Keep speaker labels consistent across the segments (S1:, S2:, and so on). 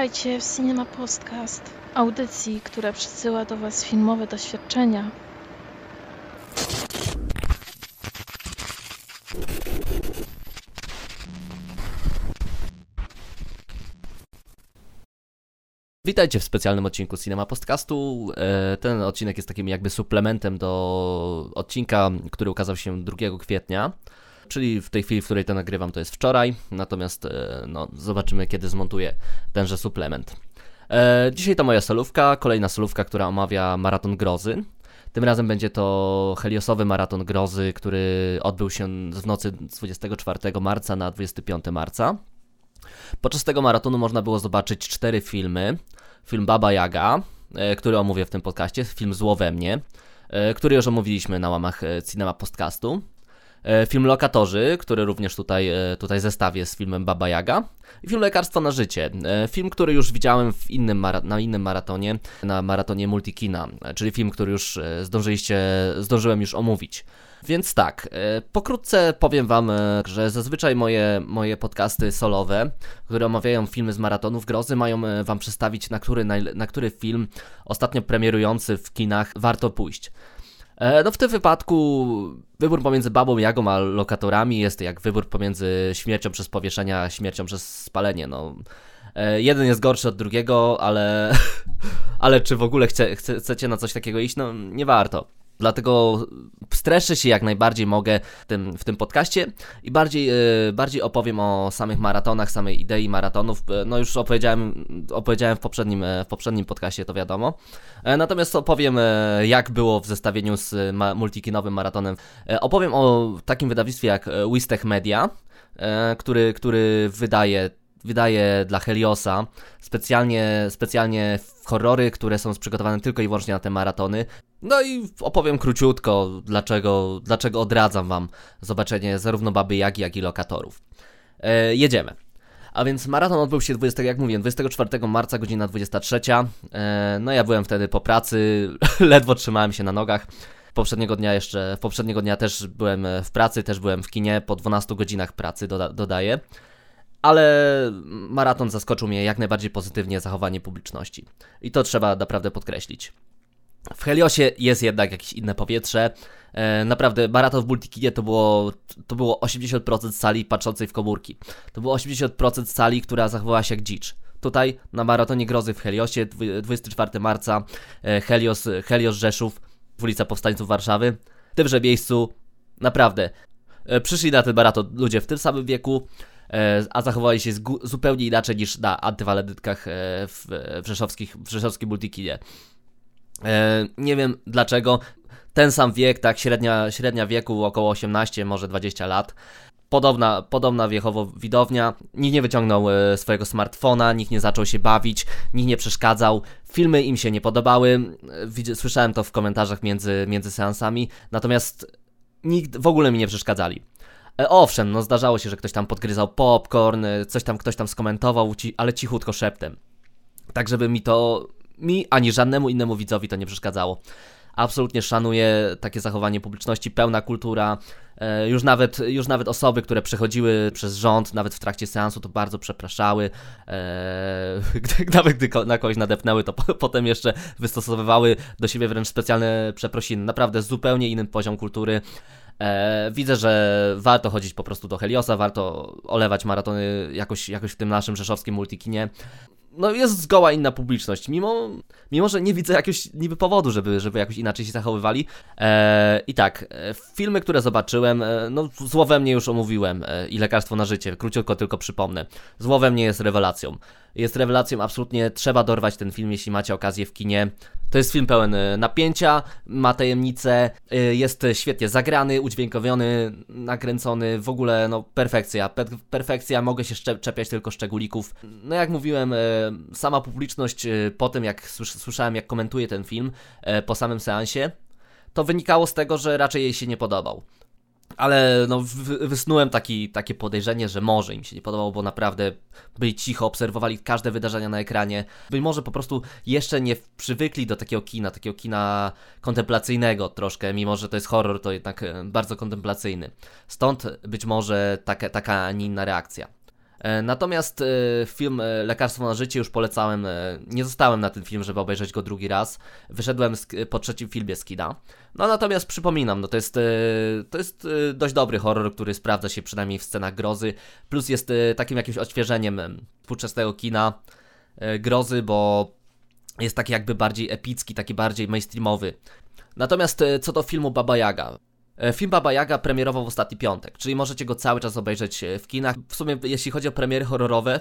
S1: Witajcie w Cinema Podcast, audycji, która przesyła do Was filmowe doświadczenia.
S2: Witajcie w specjalnym odcinku Cinema Podcastu. E, Ten odcinek jest takim jakby suplementem do odcinka, który ukazał się 2 kwietnia. Czyli w tej chwili, w której to nagrywam, to jest wczoraj. Natomiast e, no, zobaczymy, kiedy zmontuję tenże suplement. E, Dzisiaj to moja solówka, kolejna solówka, która omawia maraton grozy. Tym razem będzie to heliosowy maraton grozy, który odbył się w nocy z 24 marca na 25 marca. Podczas tego maratonu można było zobaczyć cztery filmy. Film Baba Yaga, e, który omówię w tym podcaście, film Zło we mnie, który już omówiliśmy na łamach Cinema Podcastu. E, Film Lokatorzy, który również tutaj, e, tutaj zestawię z filmem Baba Yaga. I film Lekarstwo na życie. E, Film, który już widziałem w innym na innym maratonie, na maratonie Multikina, czyli film, który już zdążyliście, zdążyłem już omówić. Więc tak, pokrótce powiem Wam, że zazwyczaj moje, moje podcasty solowe, które omawiają filmy z maratonów grozy, mają Wam przedstawić, na który, najle- na który film ostatnio premierujący w kinach warto pójść. E, No w tym wypadku wybór pomiędzy Babą Jagą a lokatorami jest jak wybór pomiędzy śmiercią przez powieszenie a śmiercią przez spalenie. No, e, jeden jest gorszy od drugiego, ale, ale czy w ogóle chce, chce, chcecie na coś takiego iść? No nie warto. Dlatego streszę się jak najbardziej mogę w tym, w tym podcaście i bardziej, e, bardziej opowiem o samych maratonach, samej idei maratonów. E, No już opowiedziałem, opowiedziałem w poprzednim, e, w poprzednim podcaście, to wiadomo. Natomiast opowiem, jak było w zestawieniu z multikinowym maratonem. Opowiem o takim wydawnictwie jak Wistech Media, który, który wydaje, wydaje dla Heliosa specjalnie, specjalnie horrory, które są przygotowane tylko i wyłącznie na te maratony. No i opowiem króciutko, dlaczego, dlaczego odradzam Wam zobaczenie zarówno Baby Jagi, jak i Lokatorów. E, jedziemy. A więc maraton odbył się 20, jak mówiłem, 24 marca, godzina 23. E, no ja byłem wtedy po pracy, ledwo trzymałem się na nogach. Poprzedniego dnia jeszcze, poprzedniego dnia też byłem e, w pracy, też byłem w kinie, po 12 godzinach pracy doda, dodaję. Ale maraton zaskoczył mnie jak najbardziej pozytywnie zachowanie publiczności. I to trzeba naprawdę podkreślić. W Heliosie jest jednak jakieś inne powietrze. E, naprawdę, maraton w Multikinie to było, to było 80% sali patrzącej w komórki. To było 80% sali, która zachowała się jak dzicz. Tutaj na maratonie grozy w Heliosie, dwu- 24 marca, e, Helios, Helios Rzeszów, ulica Powstańców Warszawy. W tymże miejscu, naprawdę, e, przyszli na ten maraton ludzie w tym samym wieku, a zachowali się zupełnie inaczej niż na antywaledytkach e, w, w, rzeszowskich, w rzeszowskim Multikinie. E, nie wiem dlaczego. Ten sam wiek, tak, średnia, średnia wieku około 18, może 20 lat. Podobna, podobna wiechowo widownia. Nikt nie wyciągnął e, swojego smartfona, nikt nie zaczął się bawić, nikt nie przeszkadzał. Filmy im się nie podobały. E, Słyszałem to w komentarzach między, między seansami. Natomiast nikt w ogóle mi nie przeszkadzali. E, Owszem, no zdarzało się, że ktoś tam podgryzał popcorn, e, coś tam ktoś tam skomentował, ale cichutko szeptem. Tak, żeby mi to, mi ani żadnemu innemu widzowi to nie przeszkadzało. Absolutnie szanuję takie zachowanie publiczności, pełna kultura. E, Już nawet, już nawet osoby, które przechodziły przez rząd, nawet w trakcie seansu, to bardzo przepraszały. Gdy, nawet gdy na kogoś nadepnęły, to po, potem jeszcze wystosowywały do siebie wręcz specjalne przeprosiny. Naprawdę zupełnie inny poziom kultury. E, widzę, że warto chodzić po prostu do Heliosa, warto olewać maratony jakoś, jakoś w tym naszym rzeszowskim multikinie. No jest zgoła inna publiczność, mimo, mimo że nie widzę jakiegoś niby powodu, żeby, żeby jakoś inaczej się zachowywali. E, I tak, e, filmy, które zobaczyłem, no Zło we mnie już omówiłem i Lekarstwo na życie, króciutko tylko przypomnę. Zło we mnie jest rewelacją. Jest rewelacją, absolutnie trzeba dorwać ten film, jeśli macie okazję w kinie. To jest film pełen e, napięcia, ma tajemnicę, e, jest świetnie zagrany, udźwiękowiony, nakręcony, w ogóle no perfekcja, per perfekcja, mogę się czepiać tylko szczególików. No jak mówiłem, e, sama publiczność po tym jak słys- słyszałem jak komentuje ten film po samym seansie, to wynikało z tego, że raczej jej się nie podobał. Ale no, wy- wysnułem taki, takie podejrzenie, że może im się nie podobało, bo naprawdę byli cicho, obserwowali każde wydarzenia na ekranie. Być może po prostu jeszcze nie przywykli do takiego kina, takiego kina kontemplacyjnego troszkę, mimo że to jest horror, to jednak e, bardzo kontemplacyjny. Stąd być może taka, taka, a nie inna reakcja. E, natomiast e, film e, Lekarstwo na życie już polecałem, nie zostałem na ten film, żeby obejrzeć go drugi raz. Wyszedłem po trzecim filmie z kina. No natomiast przypominam, no to jest, to jest dość dobry horror, który sprawdza się przynajmniej w scenach grozy, plus jest takim jakimś odświeżeniem współczesnego kina grozy, bo jest taki jakby bardziej epicki, taki bardziej mainstreamowy. Natomiast co do filmu Baba Yaga, E, film Baba Yaga premierował w ostatni piątek, czyli możecie go cały czas obejrzeć e, w kinach. W sumie, jeśli chodzi o premiery horrorowe,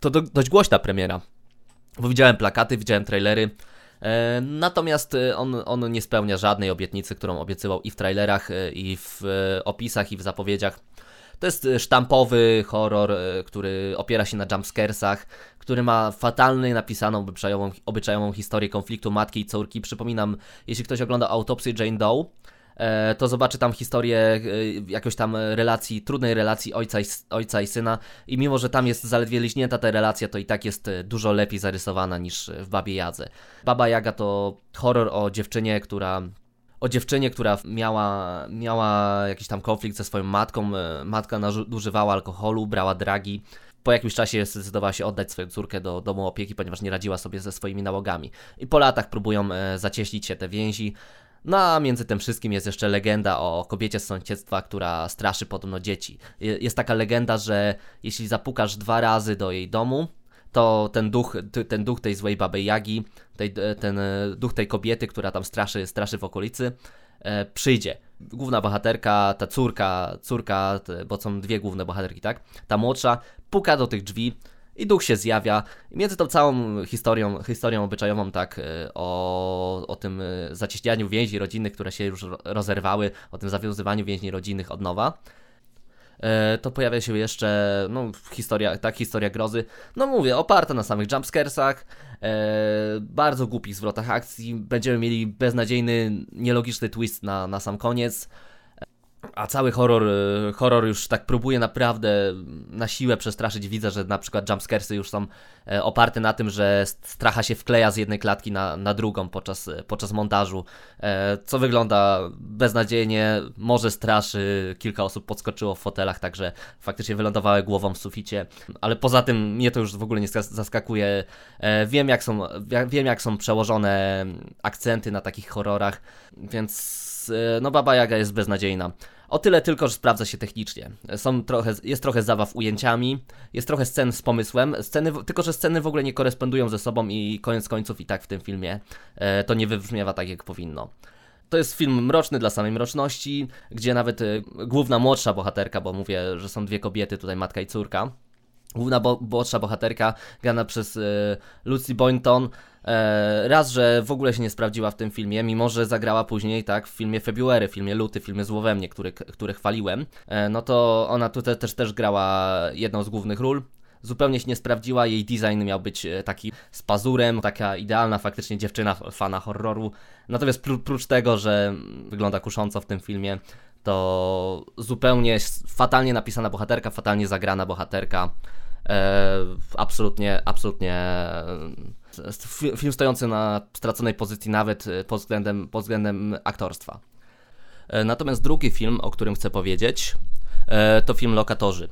S2: to do, dość głośna premiera, bo widziałem plakaty, widziałem trailery. E, natomiast e, on, on nie spełnia żadnej obietnicy, którą obiecywał i w trailerach, i w opisach, i w zapowiedziach. To jest sztampowy horror, który opiera się na jumpscaresach, który ma fatalnie napisaną obyczajową, obyczajową historię konfliktu matki i córki. Przypominam, jeśli ktoś ogląda autopsję Jane Doe, E, to zobaczy tam historię e, jakoś tam relacji, trudnej relacji ojca i, ojca i syna i mimo, że tam jest zaledwie liźnięta ta relacja, to i tak jest e, dużo lepiej zarysowana niż w Babie Jadze. Baba Jaga to horror o dziewczynie, która o dziewczynie, która miała, miała jakiś tam konflikt ze swoją matką. Matka nadużywała alkoholu, brała dragi. Po jakimś czasie zdecydowała się oddać swoją córkę do domu opieki, ponieważ nie radziła sobie ze swoimi nałogami. I po latach próbują zacieśnić się te więzi. No a między tym wszystkim jest jeszcze legenda o kobiecie z sąsiedztwa, która straszy podobno dzieci. Jest taka legenda, że jeśli zapukasz dwa razy do jej domu, to ten duch, ten duch tej złej baby Jagi, tej, ten e, duch tej kobiety, która tam straszy, straszy w okolicy, e, przyjdzie. Główna bohaterka, ta córka, córka, bo są dwie główne bohaterki, tak? Ta młodsza puka do tych drzwi, i duch się zjawia. Między tą całą historią, historią obyczajową, tak, e, o, o tym e, zacieśnianiu więzi rodzinnych, które się już rozerwały, o tym zawiązywaniu więzi rodzinnych od nowa, e, to pojawia się jeszcze, no, historia, tak, historia grozy. No mówię, oparta na samych jumpscaresach, bardzo głupich zwrotach akcji. Będziemy mieli beznadziejny, nielogiczny twist na, na sam koniec. A cały horror, y, horror już tak próbuje naprawdę na siłę przestraszyć widza, że na przykład jumpscaresy już są e, oparte na tym, że stracha się wkleja z jednej klatki na, na drugą podczas, podczas montażu, e, co wygląda beznadziejnie, może straszy, kilka osób podskoczyło w fotelach, także faktycznie wylądowały głową w suficie, ale poza tym mnie to już w ogóle nie zaskakuje. E, wiem jak są, wiem jak są przełożone akcenty na takich horrorach, więc no Baba Jaga jest beznadziejna. O tyle tylko, że sprawdza się technicznie. Są trochę, jest trochę zabaw ujęciami, jest trochę scen z pomysłem, sceny, tylko że sceny w ogóle nie korespondują ze sobą i koniec końców i tak w tym filmie e, to nie wybrzmiewa tak jak powinno. To jest film mroczny dla samej mroczności, gdzie nawet e, główna młodsza bohaterka, bo mówię, że są dwie kobiety, tutaj matka i córka, Główna bo młodsza bohaterka, grana przez y, Lucy Boynton, e, raz, że w ogóle się nie sprawdziła w tym filmie, mimo że zagrała później tak w filmie February, filmie Luty, filmie Złowemnie, który, który chwaliłem, e, no to ona tutaj też, też grała jedną z głównych ról. Zupełnie się nie sprawdziła, jej design miał być e, taki z pazurem, taka idealna faktycznie dziewczyna, fana horroru. Natomiast pr prócz tego, że wygląda kusząco w tym filmie, to zupełnie fatalnie napisana bohaterka, fatalnie zagrana bohaterka. E, absolutnie, absolutnie e, film stojący na straconej pozycji nawet e, pod względem, pod względem aktorstwa. Natomiast drugi film, o którym chcę powiedzieć, to film Lokatorzy.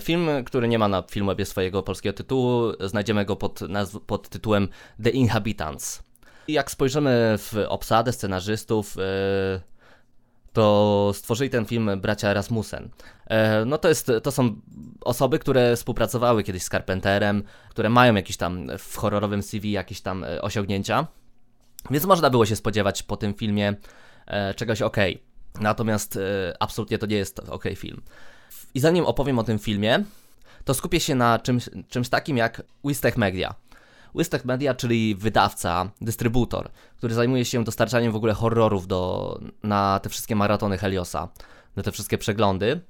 S2: Film, który nie ma na filmie swojego polskiego tytułu, znajdziemy go pod, pod tytułem The Inhabitants. Jak spojrzymy w obsadę scenarzystów, to stworzyli ten film bracia Rasmussen. E, no to, jest, to są osoby, które współpracowały kiedyś z Carpenterem, które mają jakieś tam w horrorowym CV jakieś tam e, osiągnięcia, więc można było się spodziewać po tym filmie e, czegoś ok. Natomiast absolutnie to nie jest ok film. I zanim opowiem o tym filmie, to skupię się na czymś, czymś takim jak Wistech Media. Wystech Media, czyli wydawca, dystrybutor, który zajmuje się dostarczaniem w ogóle horrorów do, na te wszystkie maratony Heliosa, na te wszystkie przeglądy.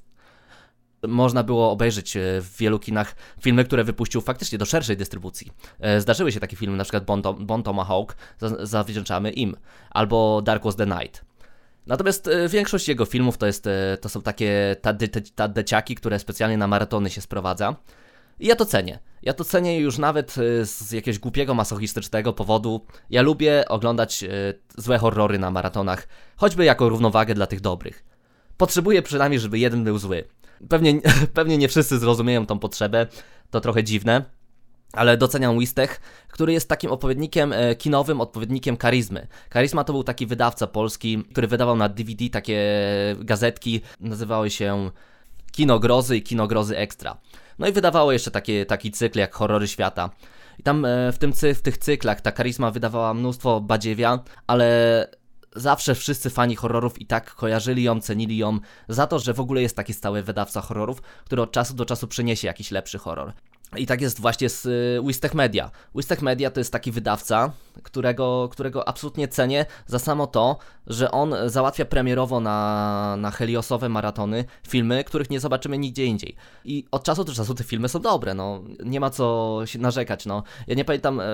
S2: Można było obejrzeć e, w wielu kinach filmy, które wypuścił faktycznie do szerszej dystrybucji. E, zdarzyły się takie filmy, na przykład Bon, Tomahawk, zawdzięczamy im, albo Dark Was the Night. Natomiast e, większość jego filmów to, jest, to są takie tadeciaki, które specjalnie na maratony się sprowadza. I ja to cenię. Ja to cenię już nawet y, z jakiegoś głupiego, masochistycznego powodu. Ja lubię oglądać y, złe horrory na maratonach, choćby jako równowagę dla tych dobrych. Potrzebuję przynajmniej, żeby jeden był zły. Pewnie, pewnie nie wszyscy zrozumieją tą potrzebę, to trochę dziwne ale doceniam Wistech, który jest takim odpowiednikiem e, kinowym, odpowiednikiem Karizmy. Karizma to był taki wydawca polski, który wydawał na DVD takie gazetki, nazywały się Kino Grozy i Kino Grozy Extra. No i wydawało jeszcze takie, taki cykl jak Horrory Świata. I tam e, w, tym, w tych cyklach ta Karizma wydawała mnóstwo badziewia, ale zawsze wszyscy fani horrorów i tak kojarzyli ją, cenili ją za to, że w ogóle jest taki stały wydawca horrorów, który od czasu do czasu przyniesie jakiś lepszy horror. I tak jest właśnie z y, Wistech Media. Wistech Media to jest taki wydawca, którego, którego absolutnie cenię za samo to, że on załatwia premierowo na, na heliosowe maratony filmy, których nie zobaczymy nigdzie indziej. I od czasu do czasu te filmy są dobre, no nie ma co się narzekać, no. Ja nie pamiętam, e,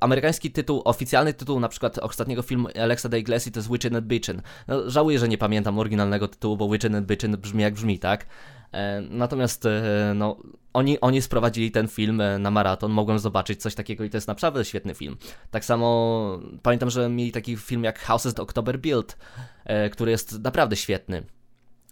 S2: amerykański tytuł, oficjalny tytuł na przykład ostatniego filmu Alexa Day Glassy to jest Witchin' and Bitchin'. No, żałuję, że nie pamiętam oryginalnego tytułu, bo Witchin' and Bitchin' brzmi jak brzmi, tak? E, natomiast e, no, oni, oni sprowadzili ten film e, na maraton, mogłem zobaczyć coś takiego i to jest naprawdę świetny film. Tak samo pamiętam, że mieli taki film jak Houses the October Build, który jest naprawdę świetny.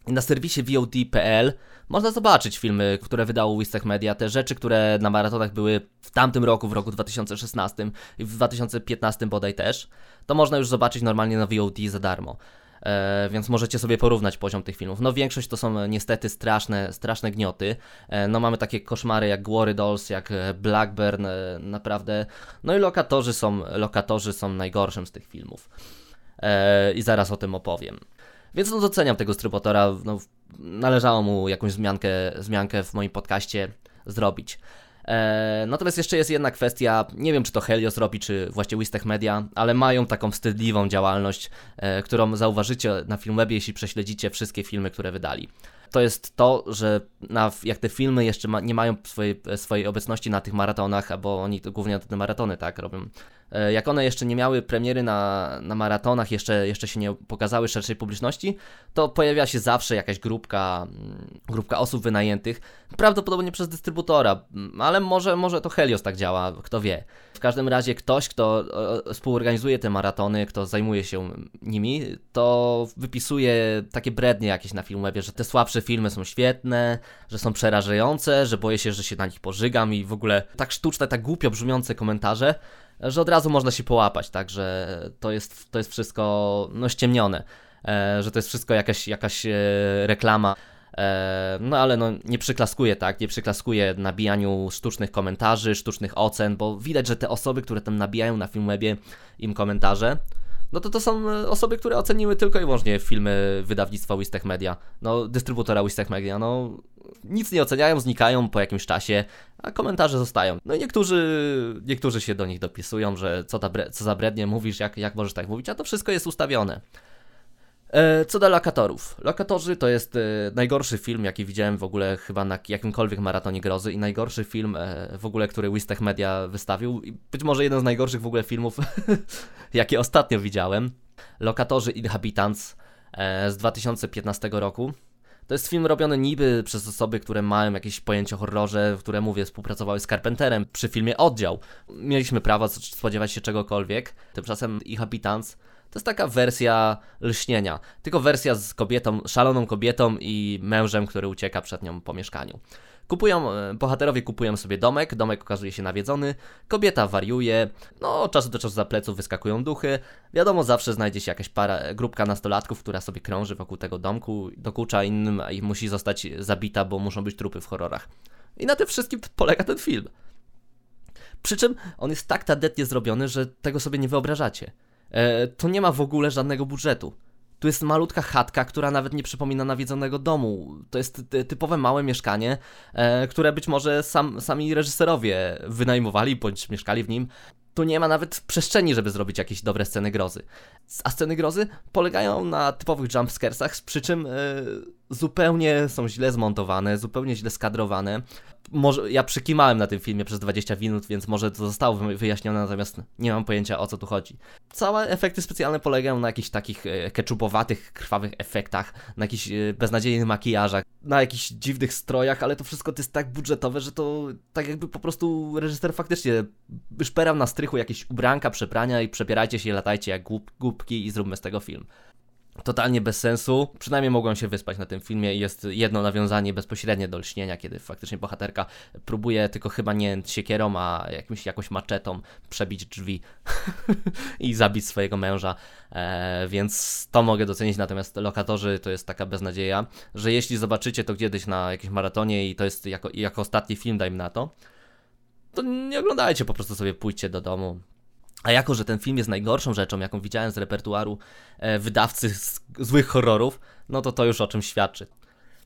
S2: Na serwisie VOD.pl można zobaczyć filmy, które wydało Wistech Media, te rzeczy, które na maratonach były w tamtym roku, w roku 2016 i w 2015 bodaj też, to można już zobaczyć normalnie na VOD za darmo. E, więc możecie sobie porównać poziom tych filmów. No większość to są e, niestety straszne, straszne gnioty. E, no mamy takie koszmary jak Glory Dolls, jak Blackburn, naprawdę. No i lokatorzy są, lokatorzy są najgorszym z tych filmów. I zaraz o tym opowiem. Więc no doceniam tego dystrybutora, no, należało mu jakąś zmiankę, zmiankę w moim podcaście zrobić. E, natomiast jeszcze jest jedna kwestia, nie wiem czy to Helios robi, czy właśnie Wistech Media, ale mają taką wstydliwą działalność, e, którą zauważycie na Filmwebie, jeśli prześledzicie wszystkie filmy, które wydali to jest to, że na, jak te filmy jeszcze ma, nie mają swojej, swojej obecności na tych maratonach, bo oni głównie te maratony tak robią. E, jak one jeszcze nie miały premiery na, na maratonach, jeszcze, jeszcze się nie pokazały szerszej publiczności, to pojawia się zawsze jakaś grupka, mm, grupka osób wynajętych, prawdopodobnie przez dystrybutora, mm, ale może, może to Helios tak działa, kto wie. W każdym razie ktoś, kto współorganizuje te maratony, kto zajmuje się nimi, to wypisuje takie brednie jakieś na Filmwebie, że te słabsze filmy są świetne, że są przerażające, że boję się, że się na nich pożygam i w ogóle tak sztuczne, tak głupio brzmiące komentarze, że od razu można się połapać, tak, że to jest, to jest wszystko no, ściemnione, e, że to jest wszystko jakaś, jakaś e, reklama. E, no ale no, nie przyklaskuję, tak, nie przyklaskuję nabijaniu sztucznych komentarzy, sztucznych ocen, bo widać, że te osoby, które tam nabijają na Filmwebie im komentarze, no to to są e, osoby, które oceniły tylko i wyłącznie filmy wydawnictwa Wistech Media, no dystrybutora Wistech Media, no nic nie oceniają, znikają po jakimś czasie, a komentarze zostają. No i niektórzy, niektórzy się do nich dopisują, że co, ta bre, co za brednie mówisz, jak, jak możesz tak mówić, a to wszystko jest ustawione. E, co do lokatorów. Lokatorzy to jest e, najgorszy film, jaki widziałem w ogóle chyba na jakimkolwiek maratonie grozy i najgorszy film e, w ogóle, który Wistech Media wystawił. I być może jeden z najgorszych w ogóle filmów, jakie ostatnio widziałem. Lokatorzy Inhabitants z 2015 roku. To jest film robiony niby przez osoby, które mają jakieś pojęcie o horrorze, które, mówię, współpracowały z Carpenterem przy filmie Oddział. Mieliśmy prawo spodziewać się czegokolwiek. Tymczasem Inhabitants to jest taka wersja lśnienia, tylko wersja z kobietą, szaloną kobietą i mężem, który ucieka przed nią po mieszkaniu. Kupują, e, bohaterowie kupują sobie domek, domek okazuje się nawiedzony, kobieta wariuje, no od czasu do czasu za pleców wyskakują duchy, wiadomo zawsze znajdzie się jakaś para, grupka nastolatków, która sobie krąży wokół tego domku, dokucza innym i musi zostać zabita, bo muszą być trupy w horrorach. I na tym wszystkim polega ten film. Przy czym on jest tak tandetnie zrobiony, że tego sobie nie wyobrażacie. E, to nie ma w ogóle żadnego budżetu. Tu jest malutka chatka, która nawet nie przypomina nawiedzonego domu. To jest typowe małe mieszkanie, e, które być może sam, sami reżyserowie wynajmowali bądź mieszkali w nim. Tu nie ma nawet przestrzeni, żeby zrobić jakieś dobre sceny grozy. A sceny grozy polegają na typowych jumpscaresach, przy czym e, zupełnie są źle zmontowane, zupełnie źle skadrowane może, ja przykimałem na tym filmie przez 20 minut, więc może to zostało wyjaśnione, natomiast nie mam pojęcia o co tu chodzi. Całe efekty specjalne polegają na jakichś takich e, keczupowatych, krwawych efektach, na jakichś e, beznadziejnych makijażach, na jakichś dziwnych strojach, ale to wszystko to jest tak budżetowe, że to tak jakby po prostu reżyser faktycznie szperał na strychu jakieś ubranka, przeprania i przepierajcie się, latajcie jak głupki i zróbmy z tego film. Totalnie bez sensu. Przynajmniej mogłem się wyspać na tym filmie. Jest jedno nawiązanie bezpośrednie do lśnienia, kiedy faktycznie bohaterka próbuje tylko chyba nie siekierą, a jakimś, jakąś maczetą przebić drzwi i zabić swojego męża. E, więc to mogę docenić. Natomiast lokatorzy to jest taka beznadzieja, że jeśli zobaczycie to kiedyś na jakimś maratonie i to jest jako, jako ostatni film, dajmy na to, to nie oglądajcie, po prostu sobie pójdźcie do domu, a jako, że ten film jest najgorszą rzeczą, jaką widziałem z repertuaru e, wydawcy złych horrorów, no to to już o czym świadczy.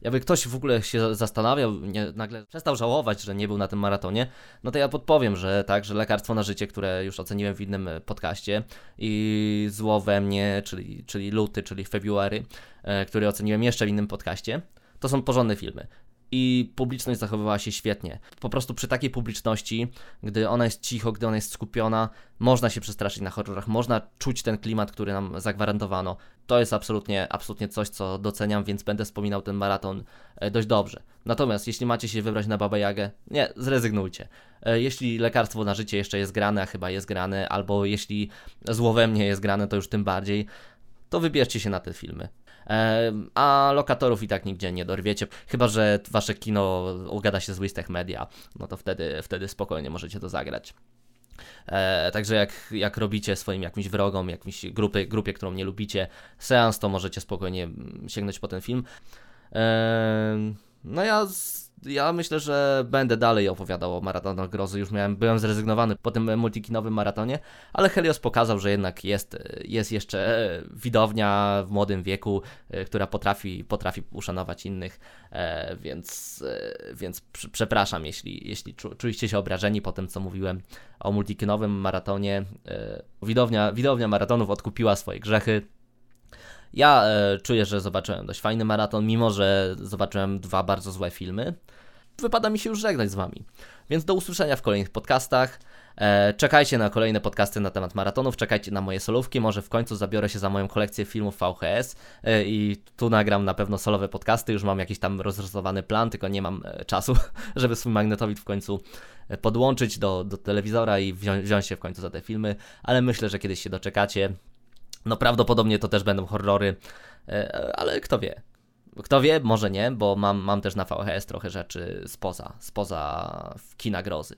S2: Jakby ktoś w ogóle się zastanawiał, nie, nagle przestał żałować, że nie był na tym maratonie, no to ja podpowiem, że tak, że Lekarstwo na Życie, które już oceniłem w innym e, podcaście i Zło we mnie, czyli, czyli Luty, czyli February, e, który oceniłem jeszcze w innym podcaście, to są porządne filmy i publiczność zachowywała się świetnie. Po prostu przy takiej publiczności, gdy ona jest cicho, gdy ona jest skupiona, można się przestraszyć na horrorach, można czuć ten klimat, który nam zagwarantowano. To jest absolutnie, absolutnie coś, co doceniam, więc będę wspominał ten maraton e, dość dobrze. Natomiast jeśli macie się wybrać na Baba Jagę, nie, zrezygnujcie. E, jeśli lekarstwo na życie jeszcze jest grane, a chyba jest grane, albo jeśli zło we mnie jest grane, to już tym bardziej, to wybierzcie się na te filmy a lokatorów i tak nigdzie nie dorwiecie, chyba że wasze kino ugada się z Wistech Media, no to wtedy, wtedy spokojnie możecie to zagrać. E, także jak, jak robicie swoim jakimś wrogom, jakimś grupy, grupie, którą nie lubicie, seans, to możecie spokojnie sięgnąć po ten film. E, no ja z, ja myślę, że będę dalej opowiadał o maratonach grozy. Już miałem, byłem zrezygnowany po tym multikinowym maratonie, ale Helios pokazał, że jednak jest, jest jeszcze widownia w młodym wieku, e, która potrafi, potrafi uszanować innych, e, więc, e, więc przepraszam, jeśli, jeśli czuliście się obrażeni po tym, co mówiłem o multikinowym maratonie. Widownia, widownia maratonów odkupiła swoje grzechy. Ja e, czuję, że zobaczyłem dość fajny maraton, mimo że zobaczyłem dwa bardzo złe filmy. Wypada mi się już żegnać z Wami. Więc do usłyszenia w kolejnych podcastach. E, czekajcie na kolejne podcasty na temat maratonów, czekajcie na moje solówki, może w końcu zabiorę się za moją kolekcję filmów VHS e, i tu nagram na pewno solowe podcasty, już mam jakiś tam rozrysowany plan, tylko nie mam e, czasu, żeby swój magnetowid w końcu e, podłączyć do, do telewizora i wziąć, wziąć się w końcu za te filmy, ale myślę, że kiedyś się doczekacie. No prawdopodobnie to też będą horrory, e, ale kto wie. Kto wie, może nie, bo mam, mam też na VHS trochę rzeczy spoza, spoza kina grozy.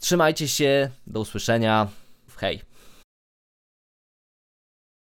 S2: Trzymajcie się, do usłyszenia. Hej.